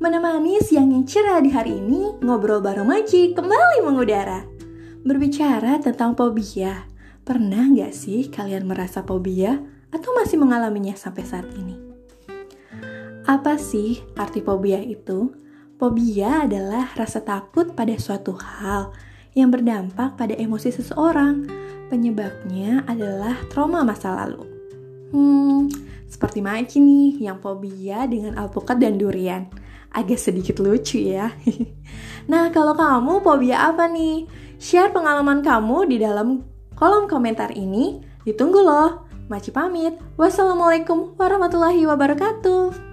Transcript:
Menemani siang yang cerah di hari ini, ngobrol bareng Maji kembali mengudara. Berbicara tentang fobia, pernah nggak sih kalian merasa fobia atau masih mengalaminya sampai saat ini? Apa sih arti fobia itu? Fobia adalah rasa takut pada suatu hal yang berdampak pada emosi seseorang. Penyebabnya adalah trauma masa lalu. Hmm, seperti Maci nih yang fobia dengan alpukat dan durian agak sedikit lucu ya. nah, kalau kamu fobia apa nih? Share pengalaman kamu di dalam kolom komentar ini. Ditunggu loh. Maci pamit. Wassalamualaikum warahmatullahi wabarakatuh.